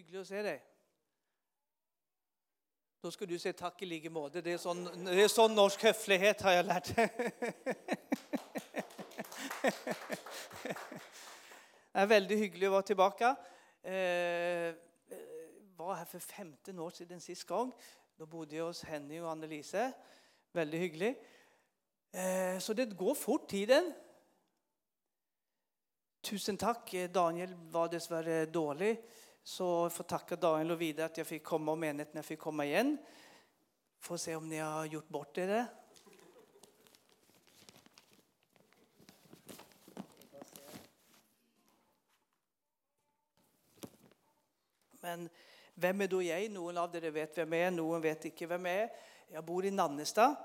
hyggelig å se deg. Då ska du säga tack, i lika måte. Det är sån det är sån norsk höflighet har jag lärt mig. Det är väldigt hyggligt att vara tillbaka. Jag var här för 15 år sedan sist gång. Då bodde jag hos Henny och Annelise. Väldigt hyggligt. Eh, så det går fort, tiden. Tusen tack. Daniel var dessvärre dålig. Så jag får tacka Daniel och Vidar at jeg fikk komme, og menigheten jag fick komma igen. Får se om ni har gjort bort er. Men vem är då jag? Någon av er vet vem jag är, någon vet inte vem jag är. Jag bor i Nannestad.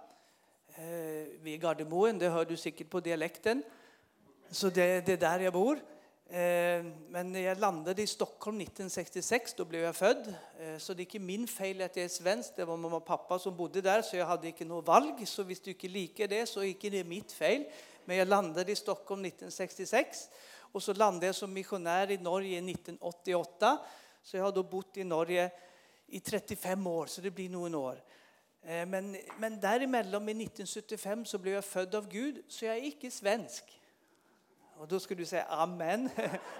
Eh, ved Gardermoen. Det hör du säkert på dialekten. Så det, det är där jag bor. Eh, men men jag landade i Stockholm 1966. då blev jag född. Eh, så det är inte min fel att jag är svensk. Det var mamma och pappa som bodde där, så jag hade inte något valg. Så om du inte liker det, så är det inte mitt fel. Men jag landade i Stockholm 1966. Och så landade jag som missionär i Norge 1988. Så jag har då bott i Norge i 35 år, så det blir nog en år. Eh, men, men däremellan, i 1975, så blev jag född av Gud, så jag är inte svensk. Och då skal du säga amen.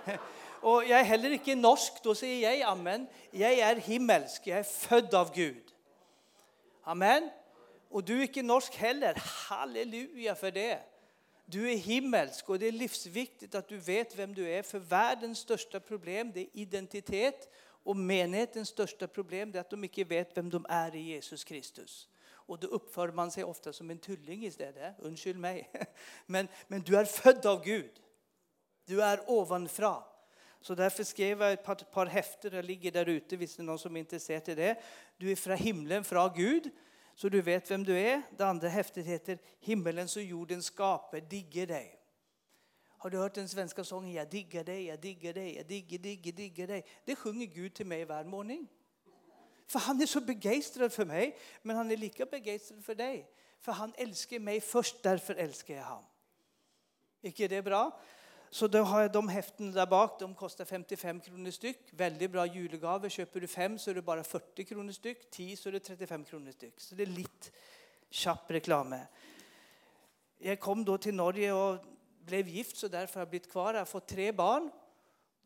och jag är heller inte norsk. då säger jag amen. Jag är himmelsk. jag är född av Gud. Amen. Och du är inte norsk heller. Halleluja för det. Du är himmelsk, och det är livsviktigt att du vet vem du är. För världens största problem det är identitet. Och menighetens största problem det att de inte vet vem de är i Jesus Kristus. Och då uppför man sig ofta som en tulling istället. Undskyld mig. Men, men du är född av Gud. Du är ovanifrån. Så därför skrev jag ett par, par häfter, der ligger där ute hvis det er som er interessert i det. Du är från himlen, från Gud så du vet vem du är. Det andra häftet heter 'Himmelens och jordens skaper digger dig. Har du hört den svenska sången Jag diggar dig, jag diggar dig, jag digger, digger, digger dig? Det sjunger Gud till mig varje morgon. För han är så begeistrad för mig, men han är lika begeistrad för dig. För han älskar mig först, därför älskar jag honom. ikke det bra? Så då har jag de häften där bak. De kostar 55 kronor styck. Väldigt bra julegave. Köper du fem, så är det bara 40 kronor styck. 10 så är det 35 kronor styck. Så det är lite kjapp reklam. Jag kom då till Norge och blev gift, så därför har jag blivit kvar. Jag har fått tre barn.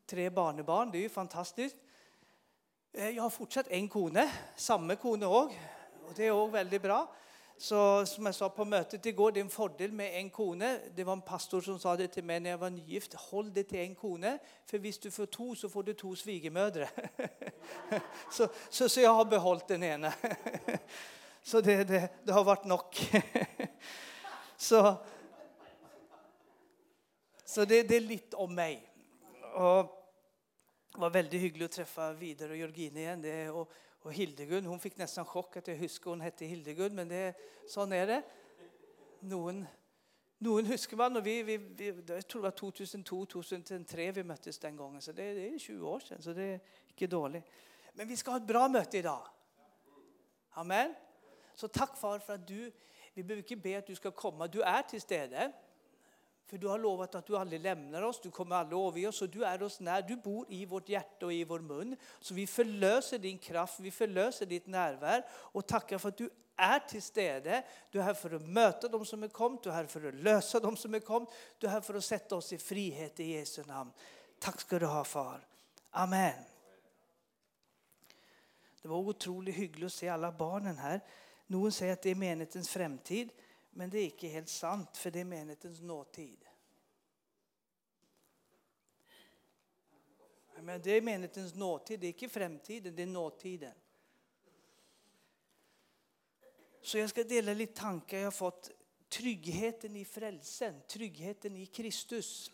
Tre barnebarn. Det är ju fantastiskt. Eh, jag har fortsatt en kone. samma kone också. Och det är också väldigt bra. Så som jag sa på mötet igår, det är en fördel med en kone. Det var en pastor som sa det till mig när jag var nygift. håll det till en kone, För visst du får två så får du två svigermödrar. så, så, så, jag har behållit den ena. så det, det, det, har varit nog. så så det, det, är lite om mig. Och det var väldigt hyggligt att träffa Vidar och Jørgine igen. Det, och, och Hildegunn hon fick nästan chock att jag husker hon hette Hildegunn, men det, sånn er det. Noen, noen husker man. och vi, vi, vi, Jeg tror det var 2002-2003 vi möttes den gången, Så det, det, är 20 år sedan, så det är inte dåligt. Men vi ska ha ett bra möte idag. Amen. Så tack, far, för att du Vi behöver inte be att du ska komma, Du är till stede. För du har lovat att du aldrig lämnar oss, du kommer aldrig over oss, och du är oss när, Du bor i vårt hjärta och i vår mun. Så vi förlöser din kraft, vi förlöser ditt närvaro och tackar för att du är till stede. Du är här för att möta dem som är kommit, du är här för att lösa dem som är kommit, Du är här för att sätta oss i frihet i Jesu namn. Tack ska du ha, far. Amen. Det var otroligt hyggligt att se alla barnen här. Någon säger att det är menighetens framtid. Men det er ikke helt sant, for det er menighetens nåtid. Men det er menighetens nåtid, det er ikke fremtiden, det er nåtiden. Så jag ska dela lite tankar. Jag har fått. Tryggheten i frälsen, tryggheten i Kristus.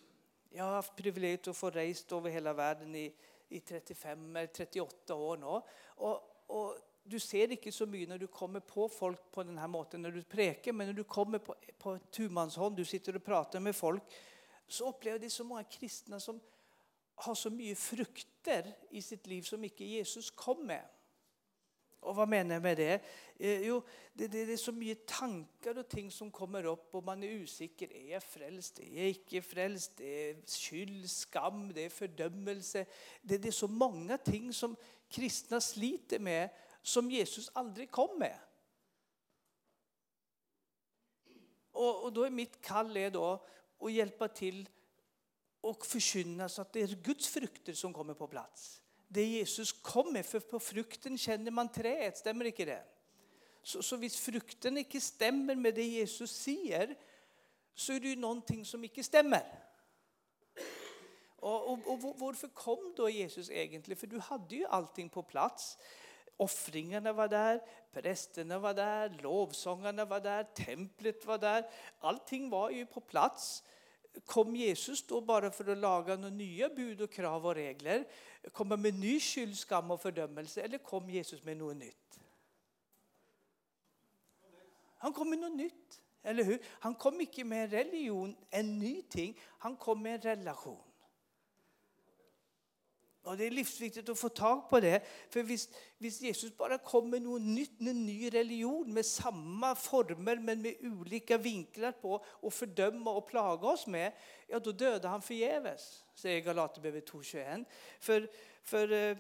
Jag har haft privilegiet att få reist över hela världen i, i 35 38 år nu. Och, och du ser ikke så mye når du kommer på folk på denne måten når du preker, men når du kommer på, på tomannshånd, du sitter og prater med folk, så opplever de så mange kristne som har så mye frukter i sitt liv som ikke Jesus kom med. Och vad menar jag med det? Eh, jo, det, det, det, är så mycket tankar och ting som kommer upp och man är osäker. Är jag frälst? Är jag icke frälst? Det är skyld, skam, det är fördömelse. Det, det är så många ting som kristna sliter med som Jesus aldrig kom med. Och, och då är mitt kall är då att hjälpa till och förkynna så att det är Guds frukter som kommer på plats. Det Jesus kommer, för på frukten känner man träet, stämmer inte det? Så, så visst frukten inte stämmer med det Jesus säger så är det ju någonting som inte stämmer. Och, och, och varför kom då Jesus egentligen? För du hade ju allting på plats. Offringarna var där, prästerna var där, lovsångarna var där, templet var där. Allting var ju på plats. Kom Jesus då bara för att laga några nya bud och krav och regler? Komma med ny skyld, skam och fördömelse? Eller kom Jesus med något nytt? Han kom med något nytt, eller hur? Han kom inte med en religion, en ny ting. Han kom med en relation. Och det är livsviktigt att få tag på det. För visst, visst Jesus bara kommer med något nytt, en ny religion med samma former men med olika vinklar på och fördöma och plaga oss med, ja då dödar han förgäves, säger Galaterbrevet 2.21. För, för eh,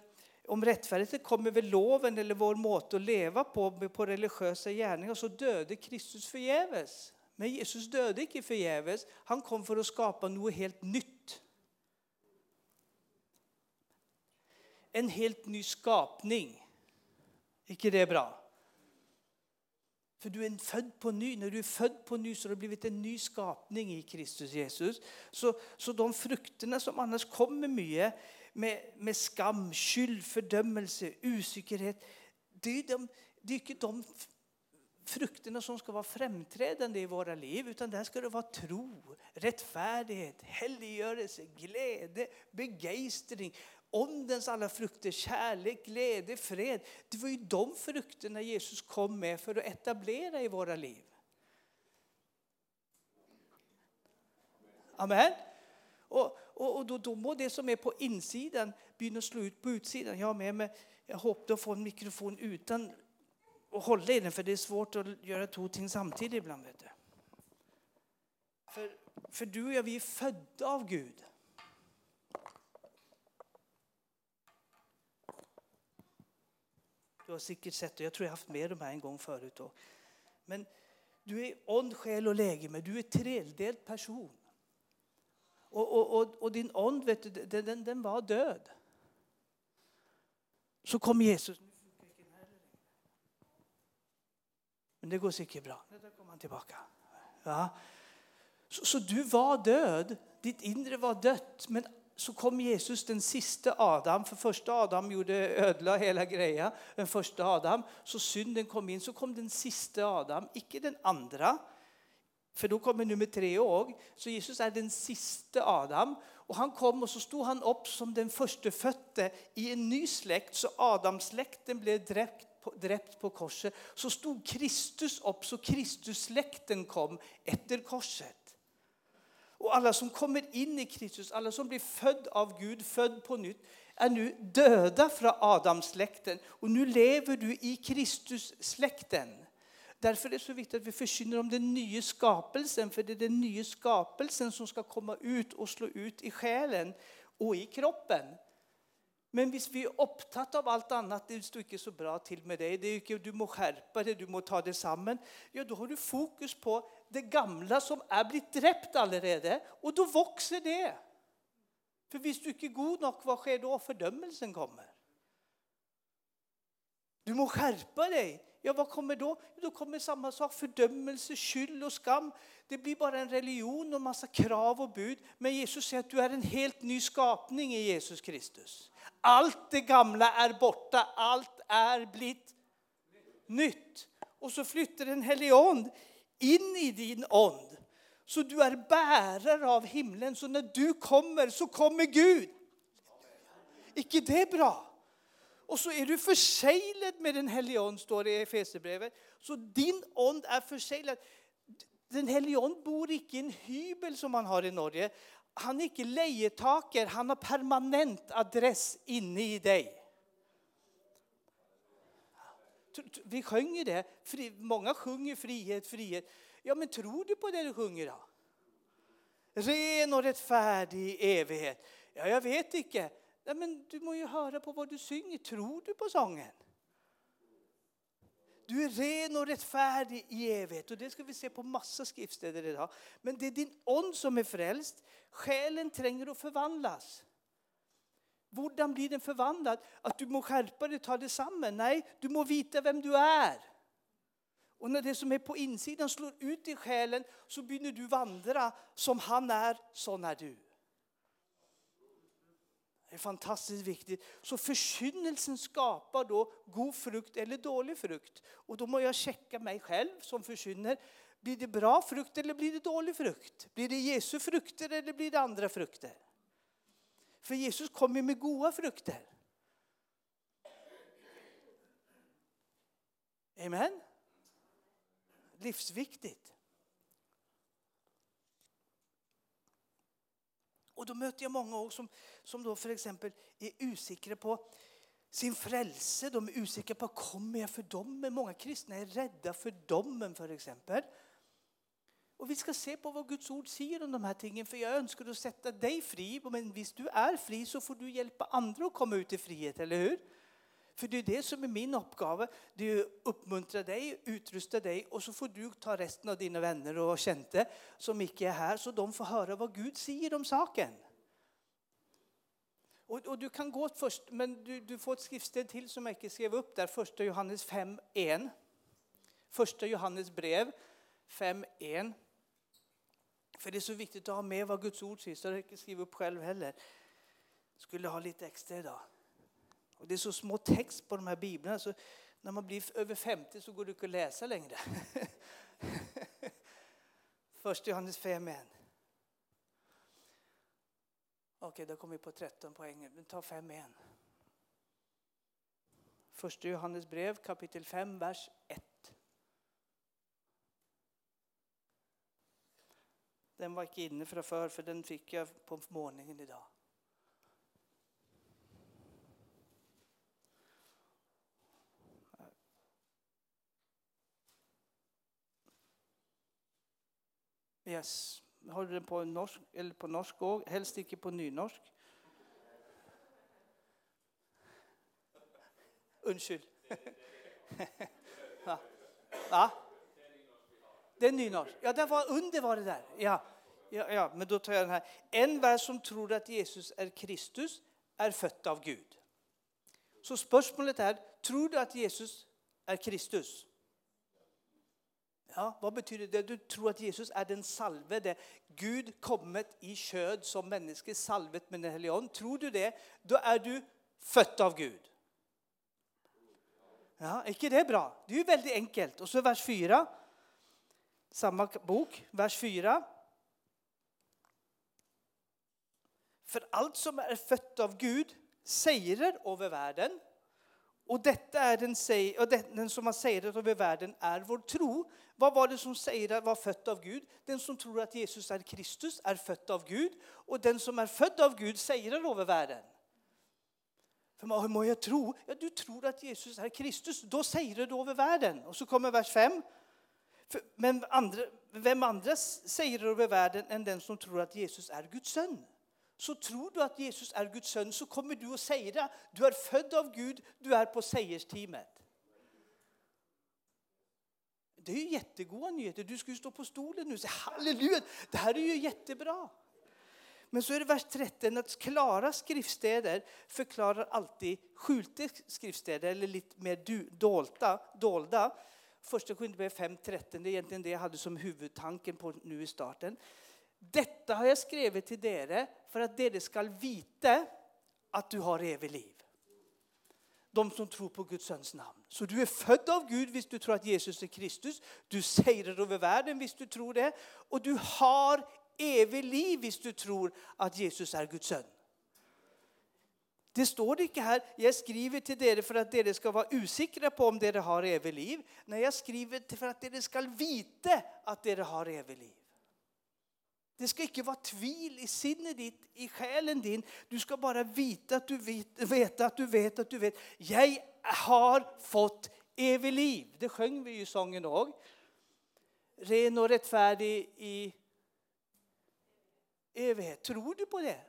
om rättfärdigheten kommer med loven eller vår måte att leva på, på religiösa gärningar så döde Kristus förgäves. Men Jesus döde inte förgäves, han kom för att skapa något helt nytt. En helt ny skapning. Ikke det är bra? För du är född på ny. När du är född på ny så har du blivit en ny skapning i Kristus Jesus. Så, så de frukterna som annars kommer mycket med, med skam, skyld, fördömelse, osäkerhet. Det är, de, det är inte de frukterna som ska vara framträdande i våra liv. Utan där ska det vara tro, rättfärdighet, helliggörelse, glädje, begeistring, Ondens alla frukter, kärlek, glädje, fred. Det var ju de frukterna Jesus kom med för att etablera i våra liv. Amen. Och, och, och då, då må det som är på insidan börja slå ut på utsidan. Jag har med mig, jag hoppas att få en mikrofon utan att hålla i den för det är svårt att göra två ting samtidigt ibland. Vet du. För, för du och jag, vi är födda av Gud. Du har säkert sett det. Jag tror jag haft med de här en gång förut. Då. Men du är ond, själ och läge, men du är tredelt person. Och, och, och, och, din ond, vet du, den, den var död. Så kom Jesus. Men det går säkert bra. Då kommer han tillbaka. Ja. Så, så, du var död, ditt inre var dött, men så kom Jesus, den sista Adam, för första Adam gjorde ödla hela grejen, den första Adam, så synden kom in, så kom den sista Adam, icke den andra, för då kommer nummer tre också. Så Jesus är den sista Adam. Och han kom och så stod han upp som den första i en ny släkt, så Adamsläkten blev dräpt på, dräpt på korset. Så stod Kristus upp, så Kristussläkten kom efter korset. Och alla som kommer in i Kristus, alla som blir född av Gud, född på nytt, är nu döda från Adamsläkten. Och nu lever du i Kristussläkten. Därför är det så viktigt att vi förkynner om den nya skapelsen, för det är den nya skapelsen som ska komma ut och slå ut i själen och i kroppen. Men om vi är upptatt av allt annat, det står inte så bra till med dig, det är inte, du må skärpa dig, du må ta det samman, ja då har du fokus på det gamla som är blivit dräpt allerede, och då växer det. För hvis du inte är god nog, vad sker då? Fördömelsen kommer. Du må skärpa dig. Ja, vad kommer då? Då kommer samma sak, fördömelse, skyld och skam. Det blir bara en religion och massa krav och bud. Men Jesus säger att du är en helt ny skapning i Jesus Kristus. Allt det gamla är borta, allt är blivit nytt. Och så flyttar den helige Ande in i din ond. Så du är bärare av himlen, så när du kommer så kommer Gud. Icke det bra? Och så är du förseglad med den helige Ande, står det i Efesierbrevet. Så din ond är förseglad. Den helige Ande bor inte i en hybel som man har i Norge. Han är inte lejetaker, han har permanent adress inne i dig. Vi sjunger det. Många sjunger frihet, frihet. Ja, men tror du på det du sjunger då? Ren och rättfärdig evighet. Ja, jag vet inte. Ja, men du må ju höra på vad du synger. Tror du på sången? Du är ren och rättfärdig i evighet. Och det ska vi se på massa skriftstäder idag. Men det är din ond som är frälst. Själen tränger att förvandlas. Hur blir den förvandlad? Att du må skärpa dig, ta det samman? Nej, du må veta vem du är. Och när det som är på insidan slår ut i själen så börjar du vandra som han är, sån är du. Det är fantastiskt viktigt. Så förkynnelsen skapar då god frukt eller dålig frukt. Och då må jag checka mig själv som förkynner. Blir det bra frukt eller blir det dålig frukt? Blir det Jesu frukter eller blir det andra frukter? För Jesus kommer med goda frukter. Amen. Livsviktigt. Och då möter jag många också som, som då för exempel är osäkra på sin frälse. De är osäkra på, kommer jag för domen? Många kristna är rädda för domen för exempel. Och vi ska se på vad Guds ord säger om de här tingen. För jag önskar att sätta dig fri. Men om du är fri så får du hjälpa andra att komma ut i frihet, eller hur? För det är det som är min uppgave. Det är att uppmuntra dig, utrusta dig och så får du ta resten av dina vänner och känte som inte är här så de får höra vad Gud säger om saken. Och, och du kan gå först, men du, du får ett skriftsted till som jag inte skrev upp där, första Johannes 5.1. Första Johannes brev 5.1. För det är så viktigt att ha med vad Guds ord säger, så jag inte skriva upp själv heller. Skulle ha lite extra idag. Och det är så små text på de här biblarna så när man blir över 50 så går det inte att läsa längre. Första Johannes 5 1. Okej, då kom vi på 13 poäng. Vi tar 5 igen. Första Johannes brev kapitel 5, vers 1. Den var inte inne från för, för den fick jag på morgonen idag. Yes. Har du den på norsk, eller på norsk òg? Helst ikke på nynorsk. Unnskyld. ja. ja. Det är nynorsk. Ja, det var under var det där. Ja. Ja, ja, men då tar jag den här. En värld som tror att Jesus är Kristus är född av Gud. Så spörsmålet är, tror du att Jesus är Kristus? Ja, vad betyder det? Du tror att Jesus är den salvede. Gud kommit i köd som människa, salvet med den helige Tror du det, då är du född av Gud. Ja, är inte det bra? Det är ju väldigt enkelt. Och så vers 4. Samma bok, vers 4. För allt som är fött av Gud segrar över världen. Och detta är den, och den som har segrat över världen är vår tro. Vad var det som säger var fött av Gud? Den som tror att Jesus är Kristus är född av Gud. Och den som är född av Gud segrar över världen. För hur må jag tro? Ja, du tror att Jesus är Kristus, då segrar du över världen. Och så kommer vers 5. Men andra, vem andra säger över världen än den som tror att Jesus är Guds son? Så tror du att Jesus är Guds son så kommer du att det. Du är född av Gud, du är på segersteamet. Det är ju jättegoda nyheter. Du ska ju stå på stolen nu och säga halleluja, det här är ju jättebra. Men så är det vers 13 att klara skriftstäder förklarar alltid skjulte skriftstäder eller lite mer dolda. dolda. Första Korinthierbrevet 5.13, det är egentligen det jag hade som huvudtanken på nu i starten. Detta har jag skrivit till er för att dere skall veta att du har evigt liv. De som tror på Guds sons namn. Så du är född av Gud om du tror att Jesus är Kristus. Du segrar över världen om du tror det. Och du har evigt liv om du tror att Jesus är Guds son. Det står inte här, jag skriver till er för att ni ska vara osäkra på om ni har evigt liv. Nej, jag skriver för att ni ska veta att ni har evigt liv. Det ska inte vara tvil i sinnet ditt, i själen din. Du ska bara veta att du vet, veta att du vet att du vet. Jag har fått evig liv. Det sjöng vi ju i sången också. Ren och rättfärdig i evighet. Tror du på det?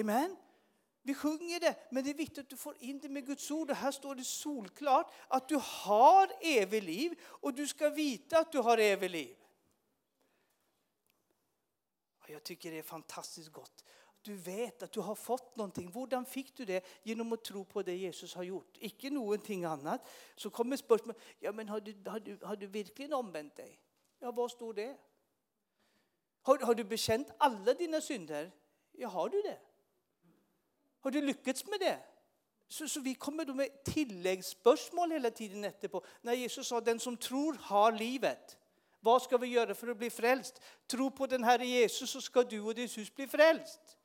Amen. Vi sjunger det, men det är viktigt att du får in det med Guds ord. Och här står det solklart att du har evigt liv och du ska veta att du har evigt liv. Jag tycker det är fantastiskt gott. Du vet att du har fått någonting. Hur fick du det? Genom att tro på det Jesus har gjort. Icke någonting annat. Så kommer spörsmålet, ja men har du, har du, har du verkligen omvänt dig? Ja, vad står det? Har, har du bekänt alla dina synder? Ja, har du det? Har du lyckats med det? Så, så vi kommer då med tilläggsspörsmål hela tiden efterpå. När Jesus sa den som tror har livet. Vad ska vi göra för att bli frälst? Tro på den Herre Jesus så ska du och ditt hus bli frälst.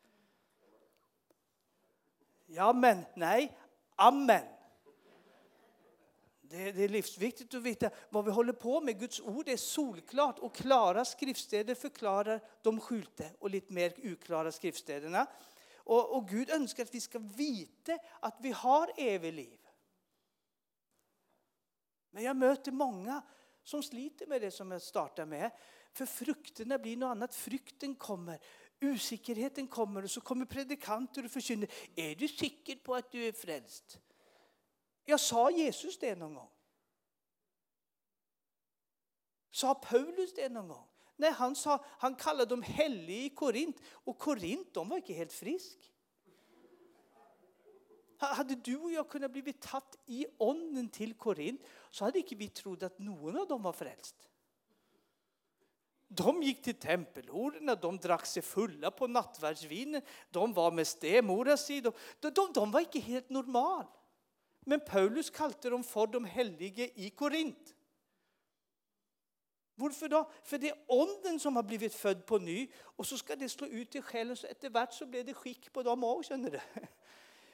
Ja men, nej, amen. Det, det, är livsviktigt att veta vad vi håller på med. Guds ord är solklart och klara skriftstäder förklarar de skjulte och lite mer oklara skriftstäderna. Och, och Gud önskar att vi ska veta att vi har evigt liv. Men jag möter många som sliter med det som jag startar med. För frukterna blir något annat. Frykten kommer, osäkerheten kommer och så kommer predikanter och förkynner. Är du säker på att du är frälst? Jag sa Jesus det någon gång? Sa Paulus det någon gång? Nej, han, sa, han kallade dem heliga i Korint och Korint de var inte helt frisk. Hade du och jag kunnat bli tatt i ånden till Korint så hade inte vi trott att någon av dem var frälst. De gick till tempelhororna, de drack sig fulla på nattvardsvinen, de var med stemoras si, de, de, de var inte helt normala. Men Paulus kallade dem för de heliga i Korint. Varför då? För det är onden som har blivit född på ny och så ska det slå ut i själen så eftervart så blir det skick på dem också, känner du.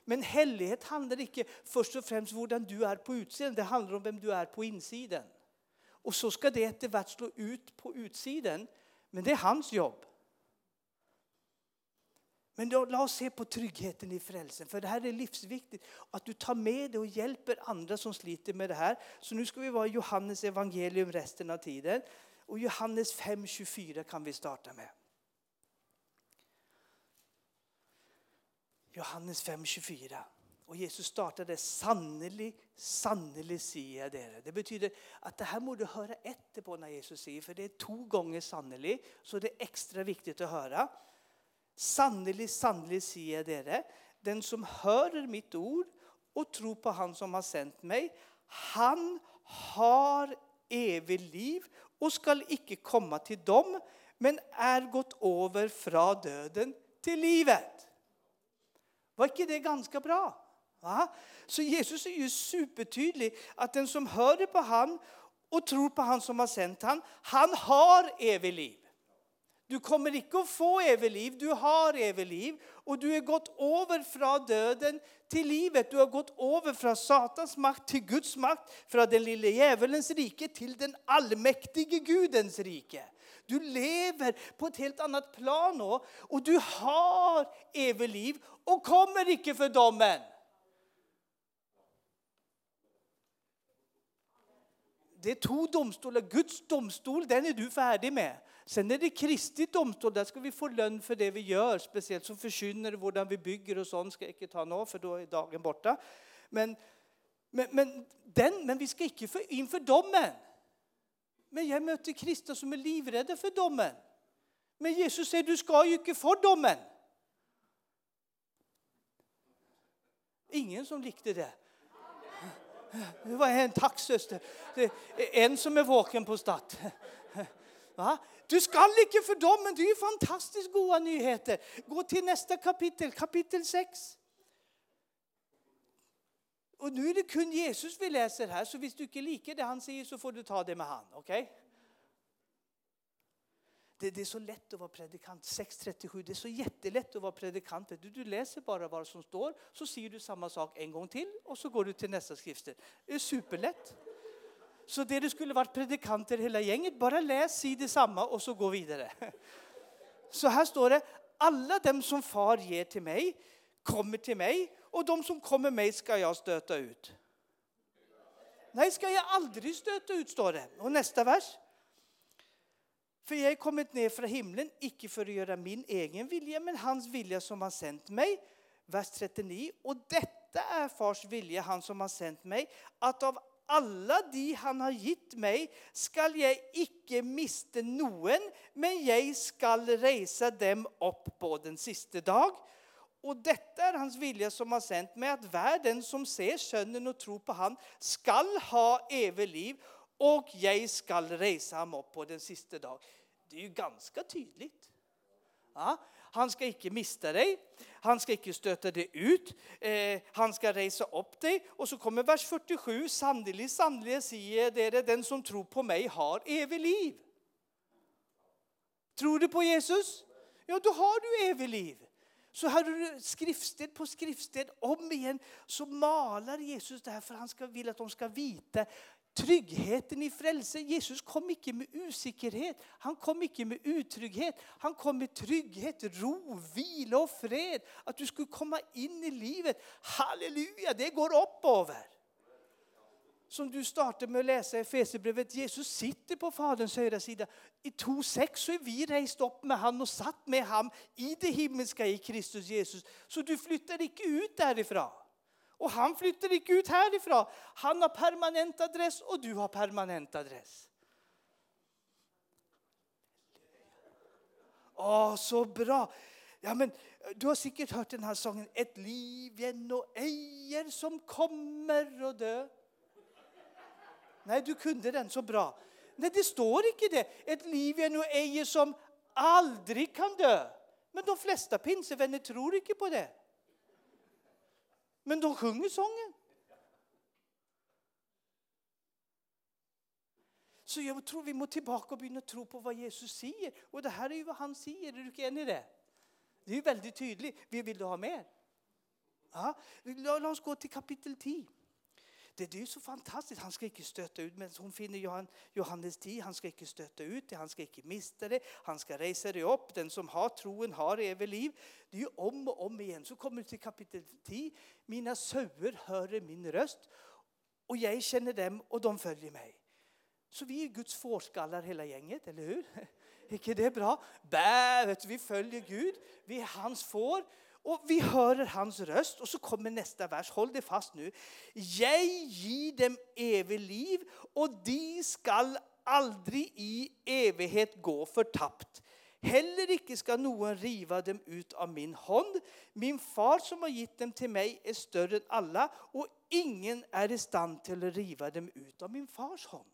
Men hellighet handlar inte först och främst om hur du är på utsidan, det handlar om vem du är på insidan. Och så ska det eftervart slå ut på utsidan, men det är hans jobb. Men då, låt oss se på tryggheten i frälsen, för det här är livsviktigt. Att du tar med det och hjälper andra som sliter med det här. Så nu ska vi vara i Johannes evangelium resten av tiden. Och Johannes 5.24 kan vi starta med. Johannes 5.24. Och Jesus startade sannelig, sannelig säger jag det. Det betyder att det här må du höra efter på när Jesus säger, för det är två gånger sannelig, så det är extra viktigt att höra. Sannelig, sannelig säger jag dere, Den som hör mitt ord och tror på han som har sänt mig, han har evigt liv och skall icke komma till dem, men er gått över från döden till livet. Var inte det ganska bra? Va? Så Jesus är ju supertydlig att den som hör på han och tror på han som har sänt han, han har evigt liv. Du kommer inte att få evigt liv, du har evigt liv. Och du har gått över från döden till livet. Du har gått över från Satans makt till Guds makt, från den lille djävulens rike till den allmäktige Gudens rike. Du lever på ett helt annat plan nu, och du har evigt liv och kommer icke för domen. Det är två domstolar. Guds domstol, den är du färdig med. Sen är det Kristi domstol, där ska vi få lön för det vi gör, speciellt som förkynner, hur vi bygger och sånt ska jag inte ta nå, för då är dagen borta. Men, men, men, den, men vi ska inte för, inför domen. Men jag möter kristna som är livrädda för domen. Men Jesus säger, du ska ju inte få domen. Ingen som likte det. Det var en tack syster. En som är vaken på stad. Va? Du skall inte för men det är ju fantastiskt goda nyheter. Gå till nästa kapitel, kapitel 6. Och nu är det kun Jesus vi läser här, så om du inte liker det han säger så får du ta det med han. Okay? Det, det, är så lätt att vara predikant. 6.37, det är så jättelätt att vara predikant. Du, du läser bara vad som står, så säger du samma sak en gång till och så går du till nästa skrift. Det är superlätt. Så det du skulle varit predikanter hela gänget, bara läs, si detsamma och så gå vidare. Så här står det, alla dem som far ger till mig kommer till mig och de som kommer mig ska jag stöta ut. Nej, ska jag aldrig stöta ut, står det. Och nästa vers. För jag är kommit ner från himlen, icke för att göra min egen vilja, men hans vilja som har sänt mig. Vers 39. Och detta är fars vilja, han som har sänt mig, att av alla de han har gitt mig skall jag icke miste noen, men jag skall resa dem upp på den sista dag. Och detta är hans vilja som har sänt mig, att världen som ser sönnen och tror på han skall ha evigt liv och jag skall resa honom upp på den sista dag. Det är ju ganska tydligt. Ja, han ska icke mista dig, han ska icke stöta dig ut, eh, han ska resa upp dig. Och så kommer vers 47, Sannerligen, sannerligen, säger det den som tror på mig har evigt liv. Tror du på Jesus? Ja, då har du evigt liv. Så har du skriftsted på skriftsted om igen så malar Jesus det här för han ska, vill att de ska veta tryggheten i frälse. Jesus kom inte med osäkerhet, han kom inte med utrygghet. Han kom med trygghet, ro, vila och fred. Att du skulle komma in i livet. Halleluja, det går upp över. Som du startade med att läsa i Efesierbrevet. Jesus sitter på Faderns högra sida. I 2.6 så är vi rest upp med han och satt med ham i det himmelska i Kristus Jesus. Så du flyttar inte ut därifrån. Och han flyttar inte ut härifrån. Han har permanent adress och du har permanent adress. Åh, så bra! Ja, men, du har säkert hört den här sången Ett liv igen och ejer som kommer och dö. Nej, du kunde den så bra. Nej, det står inte det. Ett liv igen och ejer som aldrig kan dö. Men de flesta pinsevänner tror inte på det. Men de sjunger sången. Så jag tror vi måste tillbaka och börja tro på vad Jesus säger. Och det här är ju vad han säger, är du inte enig i det? Det är ju väldigt tydligt. Vi vill du ha mer? Ja, låt oss gå till kapitel 10. Det är ju så fantastiskt. Han ska inte stöta ut, men hon finner Johannes 10, han ska inte stöta ut det, han ska inte mista det, han ska resa det upp. Den som har troen har evigt liv. Det är ju om och om igen. Så kommer du till kapitel 10. Mina sauer hör min röst och jag känner dem och de följer mig. Så vi är Guds fårskallar hela gänget, eller hur? Är inte det bra? Bä, vi följer Gud, vi är hans får. Och vi hör hans röst och så kommer nästa vers. Håll det fast nu. Jag ger dem evigt liv och de skall aldrig i evighet gå förtappt. Heller icke ska någon riva dem ut av min hand. Min far som har gett dem till mig är större än alla och ingen är i stand till att riva dem ut av min fars hand.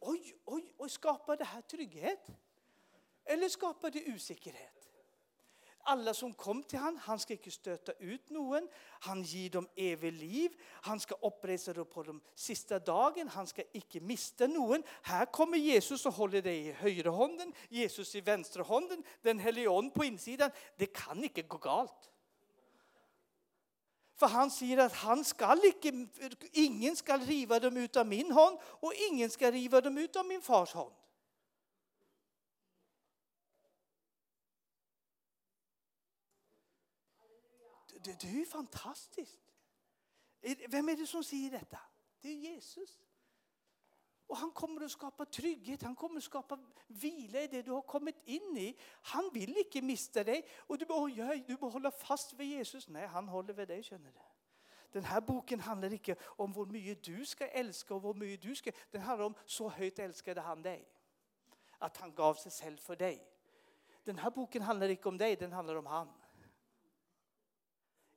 Oj, oj, oj, skapar det här trygghet? Eller skapar det osäkerhet? Alla som kom till han, han ska inte stöta ut någon. Han ger dem evigt liv. Han ska uppresa dem på den sista dagen. Han ska inte mista någon. Här kommer Jesus och håller dig i högra handen, Jesus i vänstra handen, den helige på insidan. Det kan inte gå galt. För han säger att han ska inte, ingen ska riva dem ut av min hand och ingen ska riva dem ut av min fars hand. Det, det är ju fantastiskt. Vem är det som säger detta? Det är Jesus. Och han kommer att skapa trygghet, han kommer att skapa vila i det du har kommit in i. Han vill inte mista dig. Och du bara, du hålla fast vid Jesus. Nej, han håller vid dig, känner du. Den här boken handlar inte om hur mycket du ska älska och hur mycket du ska... Den handlar om så högt älskade han dig. Att han gav sig själv för dig. Den här boken handlar inte om dig, den handlar om han.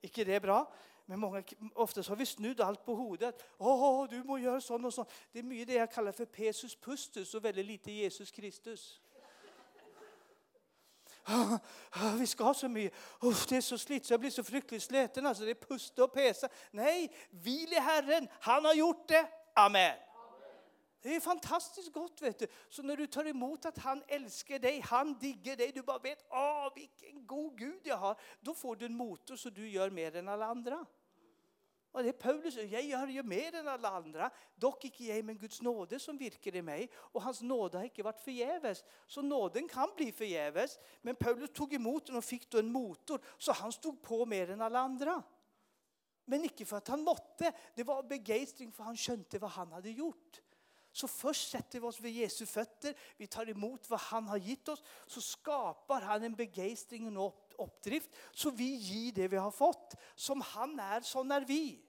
Ikke det bra? Men många, oftast har vi snudd allt på hodet. Åh, du må göra sån och sån. Det är mycket det jag kallar för Pesus Pustus och väldigt lite Jesus Kristus. Vi ska ha så mycket. Uff, det är så slit jag blir så fryktligt sliten. Alltså, det är pusta och pesa. Nej, vil i Herren. Han har gjort det. Amen. Det är fantastiskt gott. vet du. Så när du tar emot att han älskar dig, han digger dig, du bara vet, åh vilken god Gud jag har. Då får du en motor så du gör mer än alla andra. Och det är Paulus jag gör ju mer än alla andra. Dock icke jag, men Guds nåde som virkar i mig. Och hans nåde har icke varit förgäves. Så nåden kan bli förgäves. Men Paulus tog emot den och fick då en motor. Så han stod på mer än alla andra. Men icke för att han måtte. Det var begeistring för han skönte vad han hade gjort. Så först sätter vi oss vid Jesu fötter, vi tar emot vad han har gett oss, så skapar han en begeistring och uppdrift, så vi ger det vi har fått. Som han är, så är vi.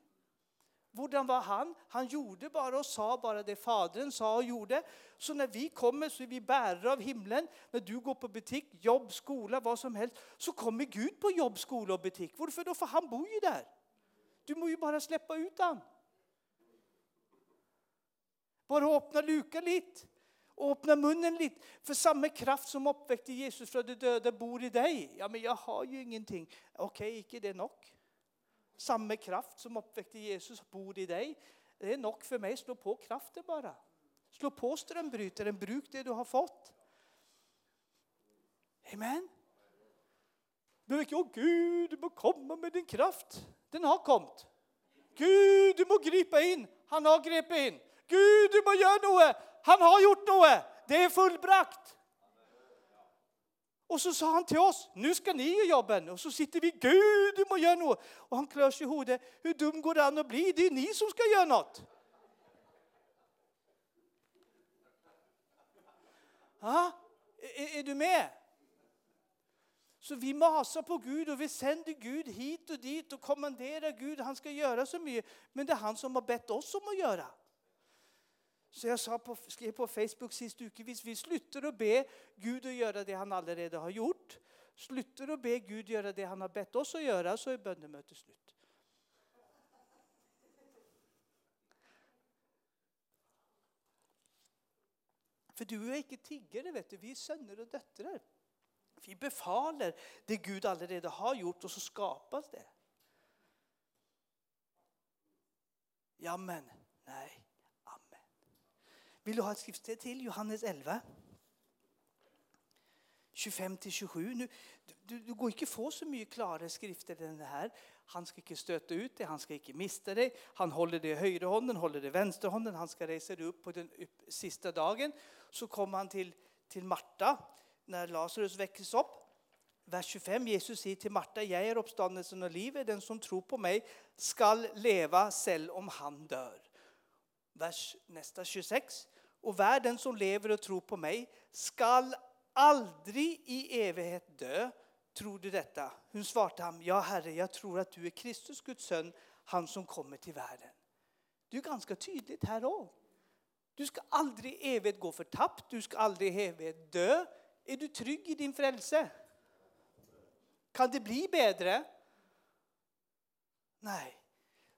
Hvordan var han? Han gjorde bara och sa bara det Fadern sa och gjorde. Så när vi kommer så är vi bärare av himlen. När du går på butik, jobb, skola, vad som helst, så kommer Gud på jobb, skola och butik. Varför då? För han bor ju där. Du måste ju bara släppa ut honom. Bara öppna luka lite och öppna munnen lite. För samma kraft som uppväckte Jesus från de döda bor i dig. Ja, men jag har ju ingenting. Okej, okay, inte det nog? Samma kraft som uppväckte Jesus bor i dig. Det är nog för mig. Slå på kraften bara. Slå på strömbrytaren. Bruk det du har fått. Amen. Men inte, åh Gud, du må komma med din kraft. Den har kommit. Gud, du må gripa in. Han har gripit in. Gud, du må göra något. Han har gjort något. Det är fullbrakt. Och så sa han till oss, nu ska ni göra jobben. Och så sitter vi, Gud, du må göra något. Och han klör sig i huvudet, hur dum går det an att bli? Det är ni som ska göra något. Ja, är, är du med? Så vi masar på Gud och vi sänder Gud hit och dit och kommanderar Gud. Han ska göra så mycket. Men det är han som har bett oss om att göra. Så jag sa på, skrev på Facebook sist ukevis, vi slutar att be Gud att göra det han allerede har gjort. Slutar att be Gud göra det han har bett oss att göra så är bönemötet slut. För du är inte tiggare, vet du. vi är söner och döttrar. Vi befaler det Gud allerede har gjort och så skapas det. Ja men, nej. Vill du ha ett skriftsted till? Johannes 11. 25-27. Nu, du, du går inte få så mycket klara skrifter än det här. Han ska inte stöta ut det, han ska inte mista det. Han håller det i högra handen, håller det i vänster handen. Han ska resa det upp på den upp, sista dagen. Så kommer han till, till Marta när Lazarus väcks upp. Vers 25, Jesus säger till Marta, jag är uppståndelsen och livet. Den som tror på mig skall leva själv om han dör. Vers nästa 26. Och världen som lever och tror på mig skall aldrig i evighet dö. Tror du detta? Hon svarade han, ja Herre, jag tror att du är Kristus, Guds son, han som kommer till världen. Det är ganska tydligt här också. Du ska aldrig i evighet gå förtappt, du ska aldrig i evighet dö. Är du trygg i din frälse? Kan det bli bättre? Nej.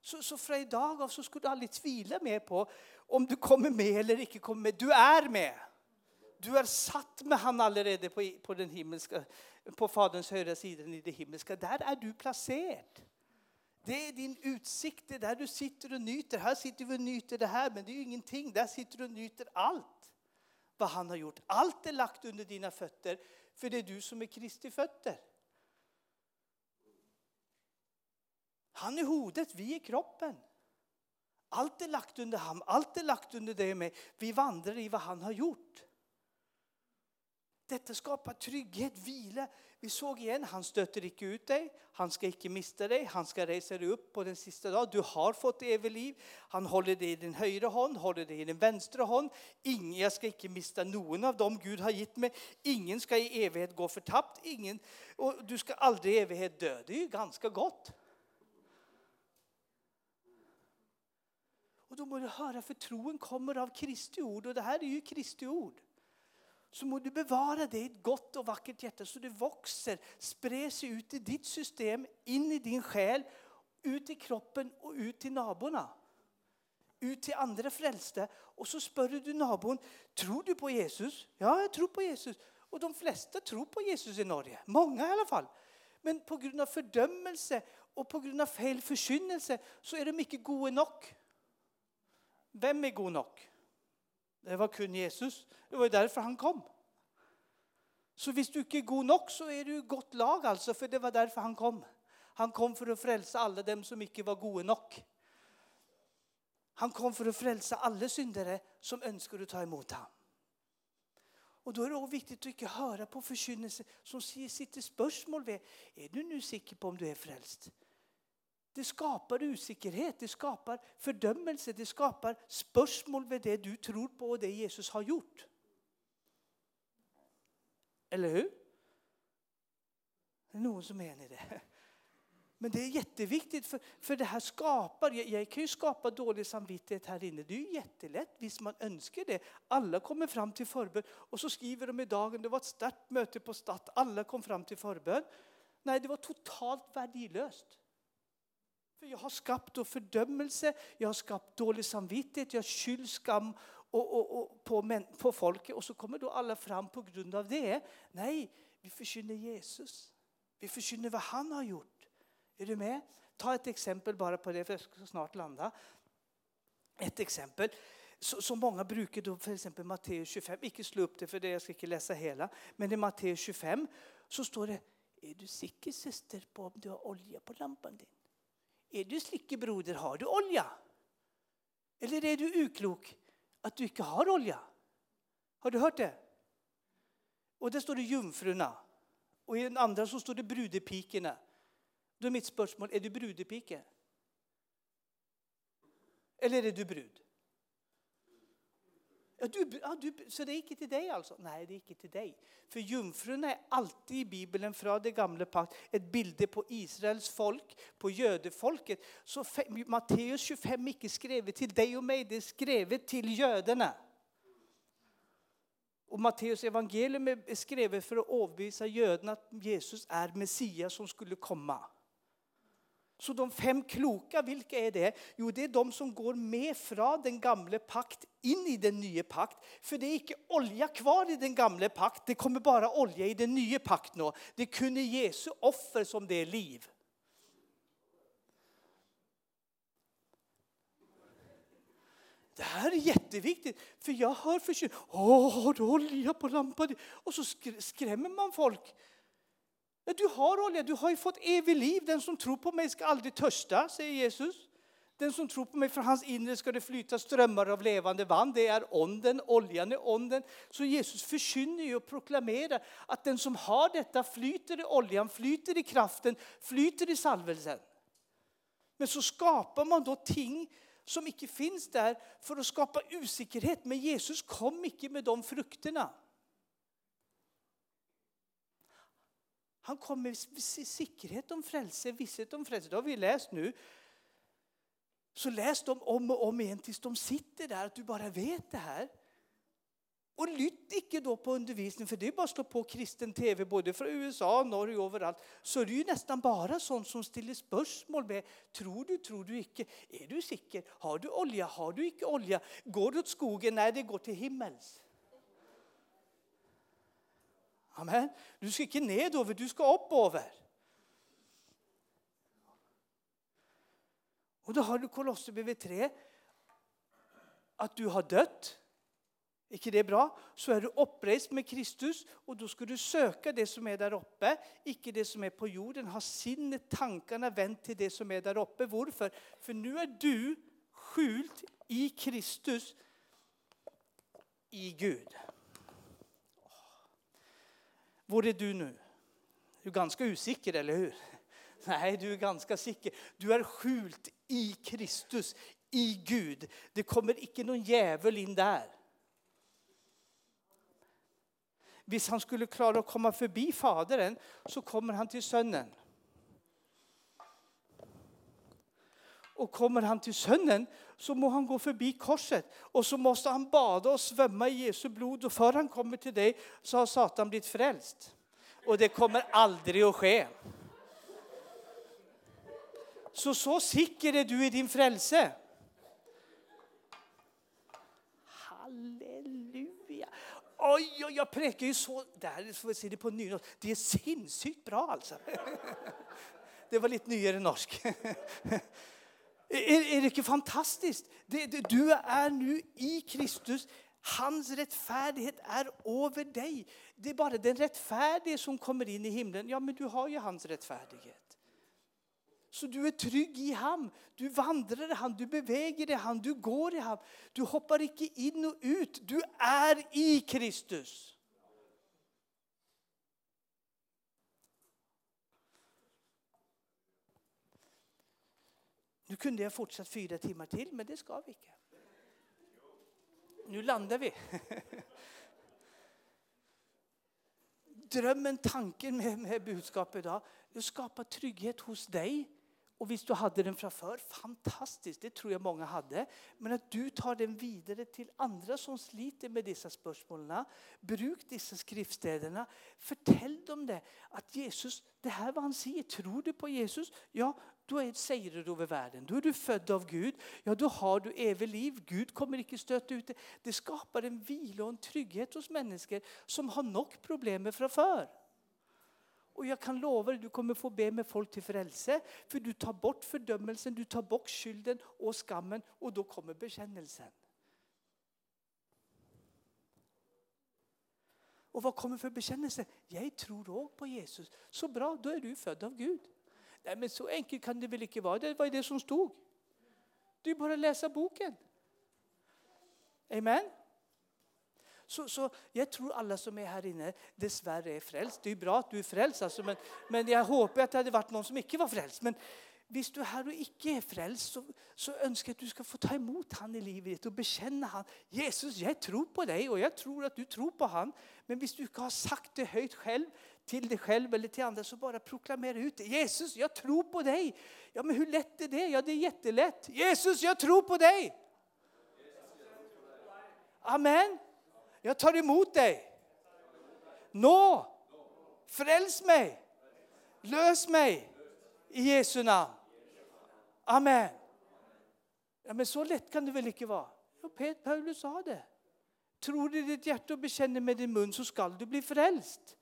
Så, så från idag av så skulle du aldrig tvivla mer på om du kommer med eller inte kommer med. Du är med. Du är satt med han allerede på, på den himmelska, på Faderns högra sida i det himmelska. Där är du placerad. Det är din utsikt, det är där du sitter och nyter. Här sitter vi och nyter det här, men det är ju ingenting. Där sitter du och nyter allt vad han har gjort. Allt är lagt under dina fötter, för det är du som är Kristi fötter. Han är hodet, vi är kroppen. Allt är lagt under ham, allt är lagt under dig med. Vi vandrar i vad han har gjort. Detta skapar trygghet, vila. Vi såg igen, han stöter inte ut dig, han ska inte mista dig, han ska resa dig upp på den sista dagen. Du har fått evigt liv. Han håller dig i din högra hand, håller dig i din vänstra hand. Ingen, jag ska inte mista någon av dem Gud har gett mig. Ingen ska i evighet gå förtappt, ingen, och du ska aldrig i evighet dö. Det är ju ganska gott. Och då må du höra, för troen kommer av Kristi ord och det här är ju Kristi ord. Så må du bevara det i ett gott och vackert hjärta så det växer, sprider sig ut i ditt system, in i din själ, ut i kroppen och ut till naborna. Ut till andra frälsta. Och så spör du nabon, tror du på Jesus? Ja, jag tror på Jesus. Och de flesta tror på Jesus i Norge, många i alla fall. Men på grund av fördömelse och på grund av fel förkynnelse så är de inte goda nog. Vem är god nog? Det var kun Jesus. Det var därför han kom. Så om du inte är god nog så är du i gott lag, alltså, för det var därför han kom. Han kom för att frälsa alla dem som inte var goda nog. Han kom för att frälsa alla syndare som önskar att ta emot honom. Och då är det också viktigt att inte höra på förkynnelse som sitter spörsmål vid. Är du nu säker på om du är frälst? Det skapar usikkerhet, det skapar fördömelse, det skapar spörsmål med det du tror på och det Jesus har gjort. Eller hur? Det är någon som är i det. Men det är jätteviktigt för, för det här skapar, jag, jag kan ju skapa dålig samvittighet här inne. Det är ju jättelätt visst man önskar det. Alla kommer fram till förbön och så skriver de i dagen, det var ett starkt möte på Statt, alla kom fram till förbön. Nej, det var totalt värdelöst. För jag har skapat då fördömelse, jag har skapat dålig samvittighet, jag skyller skyll, skam och, och, och på, män, på folket och så kommer då alla fram på grund av det. Nej, vi förkynner Jesus. Vi förkynner vad han har gjort. Är du med? Ta ett exempel bara på det, för jag ska snart landa. Ett exempel som många brukar, då, för exempel Matteus 25, icke slå upp det för det, jag ska inte läsa hela, men i Matteus 25 så står det, är du säker syster på om du har olja på lampan din? Är du slickebroder? har du olja? Eller är du uklok att du inte har olja? Har du hört det? Och där står det jungfrurna. Och i den andra så står det brudepikorna. Då är mitt spörsmål, är du brudepike? Eller är du brud? Ja, du, ja, du, så det är inte till dig alltså? Nej, det är inte till dig. För jungfrun är alltid i Bibeln från det gamla pakt ett bild på Israels folk, på judefolket. Så Matteus 25 är inte skrivet till dig och mig, det är skrivet till judarna. Och Matteus evangelium är skrivet för att avvisa judarna att Jesus är Messias som skulle komma. Så de fem kloka, vilka är det? Jo, det är de som går med från den gamla pakt in i den nya pakt. För det är inte olja kvar i den gamla pakt, det kommer bara olja i den nya pakt nu. Det kunde Jesu offer som det är liv. Det här är jätteviktigt, för jag hör förkyld. Åh, har du olja på lampan? Och så skrämmer man folk. Ja, du har olja, du har ju fått evigt liv. Den som tror på mig ska aldrig törsta, säger Jesus. Den som tror på mig, från hans inre ska det flyta strömmar av levande vatten. Det är onden, oljan är onden. Så Jesus förkynner ju och proklamerar att den som har detta flyter i oljan, flyter i kraften, flyter i salvelsen. Men så skapar man då ting som inte finns där för att skapa osäkerhet. Men Jesus kom inte med de frukterna. Han kom med säkerhet om frälse, visshet om frälse. Det har vi läst nu. Så läs dem om och om igen tills de sitter där, att du bara vet det här. Och lytt icke då på undervisning, för det är bara att slå på kristen tv både från USA, Norge och överallt. Så är det ju nästan bara sånt som ställer spörsmål med, tror du, tror du icke? Är du säker? Har du olja? Har du icke olja? Går det åt skogen? Nej, det går till himmels. Amen. Du ska inte nedover, du ska oppover. Och då har du Kolosserbrevet 3. Att du har dött. Är inte det bra? Så är du upprest med Kristus och då ska du söka det som är där uppe, icke det som är på jorden. Ha sinnet, tankarna vänt till det som är där uppe. Varför? För nu är du skjult i Kristus, i Gud. Var är du nu? Du är ganska osäker, eller hur? Nej, du är ganska säker. Du är skjult i Kristus, i Gud. Det kommer icke någon djävul in där. Om han skulle klara att komma förbi Fadern, så kommer han till Sonen. Och kommer han till Sonen så må han gå förbi korset och så måste han bada och svämma i Jesu blod och för han kommer till dig så har Satan blivit frälst. Och det kommer aldrig att ske. Så så säker är du i din frälse. Halleluja. Oj, oj, jag präkar ju så, där får vi se det på nynorsk. Det är sinnssykt bra alltså. Det var lite nyare norsk. Är, är det inte fantastiskt? Det, det, du är nu i Kristus. Hans rättfärdighet är över dig. Det är bara den rättfärdige som kommer in i himlen. Ja, men du har ju hans rättfärdighet. Så du är trygg i ham. Du vandrar i ham, du beväger i ham, du går i ham. Du hoppar inte in och ut. Du är i Kristus. Nu kunde jag fortsatt fyra timmar till, men det ska vi inte. Nu landar vi. Drömmen, tanken med, med budskapet idag, är att skapa trygghet hos dig och visst du hade den framför, fantastiskt, det tror jag många hade. Men att du tar den vidare till andra som sliter med dessa spörsmålen. Bruk dessa skriftstäderna. Förtäll dem det. Att Jesus, det här vad han säger. Tror du på Jesus? Ja, då är säger du över världen. Då är du född av Gud. Ja, då har du evigt liv. Gud kommer inte stöta ut det. Det skapar en vila och en trygghet hos människor som har nog problem framför. Och jag kan lova dig, du kommer få be med folk till frälse. För du tar bort fördömelsen, du tar bort skylden och skammen och då kommer bekännelsen. Och vad kommer för bekännelse? Jag tror också på Jesus. Så bra, då är du född av Gud. Nej, men så enkelt kan det väl inte vara. Det var det som stod. Det är bara att läsa boken. Amen. Så, så jag tror alla som är här inne dessvärre är frälst. Det är bra att du är frälst, alltså, men, men jag hoppas att det hade varit någon som inte var frälst. Men Hvis du här och icke är frälst så, så önskar jag att du ska få ta emot han i livet och bekänna han. Jesus, jag tror på dig och jag tror att du tror på han. Men hvis du inte har sagt det högt själv till dig själv eller till andra så bara proklamera ut det. Jesus, jag tror på dig. Ja, men hur lätt är det? Ja, det är jättelätt. Jesus, jag tror på dig. Amen. Jag tar emot dig. Nå, fräls mig. Lös mig i Jesu namn. Amen. Ja, men så lätt kan det väl inte vara? Ja, Paulus sa det. Tror du i ditt hjärta och bekänner med din mun så skall du bli frälst.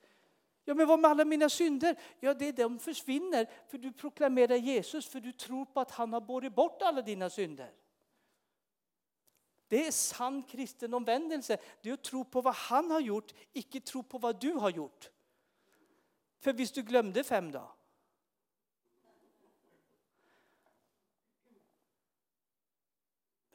Ja, men vad med alla mina synder? Ja, det är de försvinner för du proklamerar Jesus, för du tror på att han har burit bort alla dina synder. Det är sann kristen omvändelse. Det är att tro på vad han har gjort, icke tro på vad du har gjort. För visst du glömde fem dagar.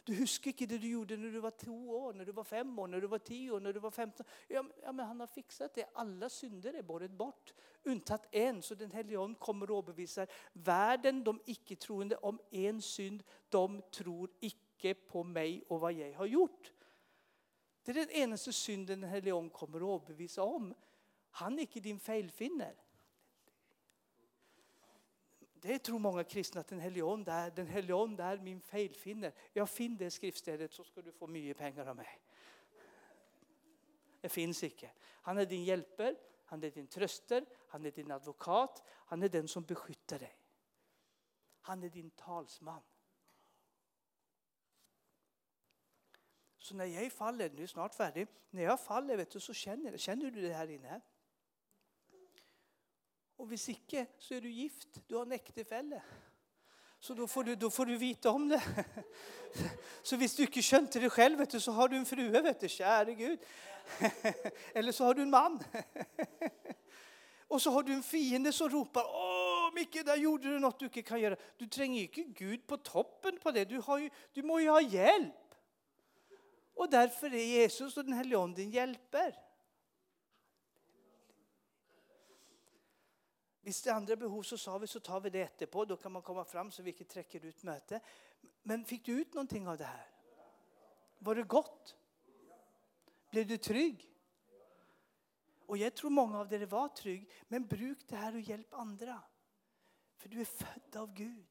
Du husker inte det du gjorde när du var två år, när du var fem år, när du var tio år, när du var femton. Ja, ja men han har fixat det. Alla synder är borret bort. Untatt en, så den helige Ande kommer och överbevisar världen, de icke-troende, om en synd. De tror icke på mig och vad jag har gjort. Det är den enaste synden den helige Ande kommer att överbevisa om. Han är icke din felfinner. Det tror många kristna att den helige Ande är, den helige Ande är min felfinner. Jag finn det skriftstället så ska du få mycket pengar av mig. Det finns inte. Han är din hjälper, han är din tröster, han är din advokat, han är den som beskyddar dig. Han är din talsman. Så när jag faller, nu är jag snart färdig, när jag faller vet du, så känner, känner du det här inne? Och hvis ikke, så är du gift. Du har en ektefelle. Så då får, du, då får du veta om det. Så hvis du inte skjønte det själv, vet du, så har du en frue. vet du, Käre Gud. Eller så har du en man. Och så har du en fiende som ropar Åh, Micke, där gjorde du något du inte kan göra. Du tränger inte Gud på toppen på det. Du, har ju, du må ju ha hjälp. Och därför är Jesus och den helige Ande hjälper. Finns det andra behov så sa vi så tar vi det efterpå. Då kan man komma fram så vi inte träcker ut möte. Men fick du ut någonting av det här? Var det gott? Blev du trygg? Och jag tror många av er var trygg. Men bruk det här och hjälp andra. För du är född av Gud.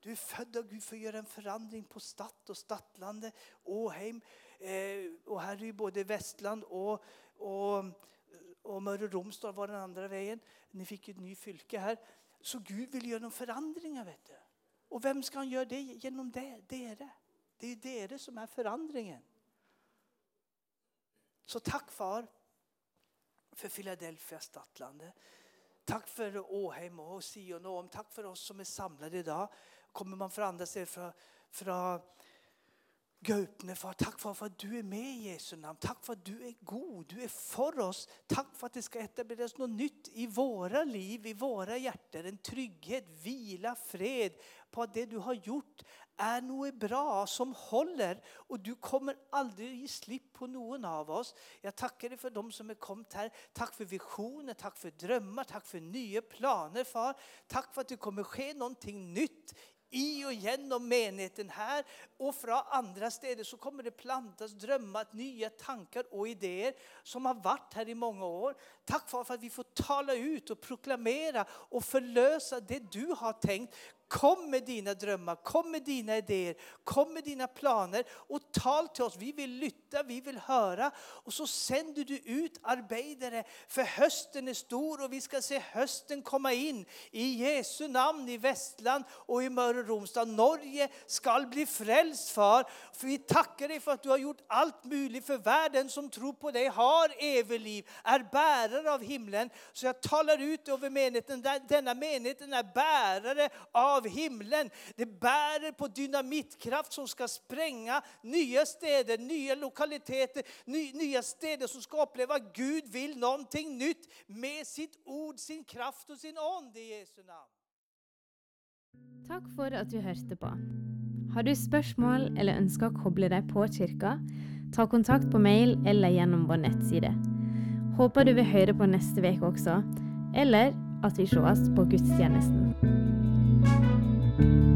Du är född av Gud för att göra en förändring på Statt och Stadlandet, Åheim. Eh, och här är ju både Västland och, och och Møre Romsdal var den andra vägen. Ni fick ett nytt fylke här. Så Gud vill göra någon förändringar. Vet du. Och vem ska han göra det genom det? Det är det. Det är det som är förändringen. Så tack far för Philadelphia stadlandet. Tack för Åhem och Sion och om. Tack för oss som är samlade idag. Kommer man förandra sig från, från Gaupne, far. Tack för att du är med i Jesu namn. Tack för att du är god, du är för oss. Tack för att det ska etableras något nytt i våra liv, i våra hjärtan. En trygghet, vila, fred på att det du har gjort är något bra som håller och du kommer aldrig ge slipp på någon av oss. Jag tackar dig för de som har kommit här. Tack för visioner, tack för drömmar, tack för nya planer far. Tack för att det kommer ske någonting nytt i och genom menigheten här och från andra städer så kommer det plantas drömmar, nya tankar och idéer som har varit här i många år. Tack för att vi får tala ut och proklamera och förlösa det du har tänkt. Kom med dina drömmar, kom med dina idéer, kom med dina planer och tal till oss. Vi vill lyssna, vi vill höra. Och så sänder du ut arbetare, för hösten är stor och vi ska se hösten komma in i Jesu namn i Västland och i Mörrumstad. och Norge ska bli frälst för. för vi tackar dig för att du har gjort allt möjligt för världen som tror på dig har evigt liv, är bärare bärare av himlen. Så jag talar ut över menigheten, denna menigheten är bärare av himlen. Det bärer på dynamitkraft som ska spränga nya städer, nya lokaliteter, nya städer som ska uppleva att Gud vill någonting nytt med sitt ord, sin kraft och sin ande i Jesu namn. Tack för att du hørte på. Har du spørsmål eller ønsker å koble deg på kirka, ta kontakt på mail eller gjennom vår nettside. Håper du vil høre på neste uke også, eller at vi ses på gudstjenesten. thank you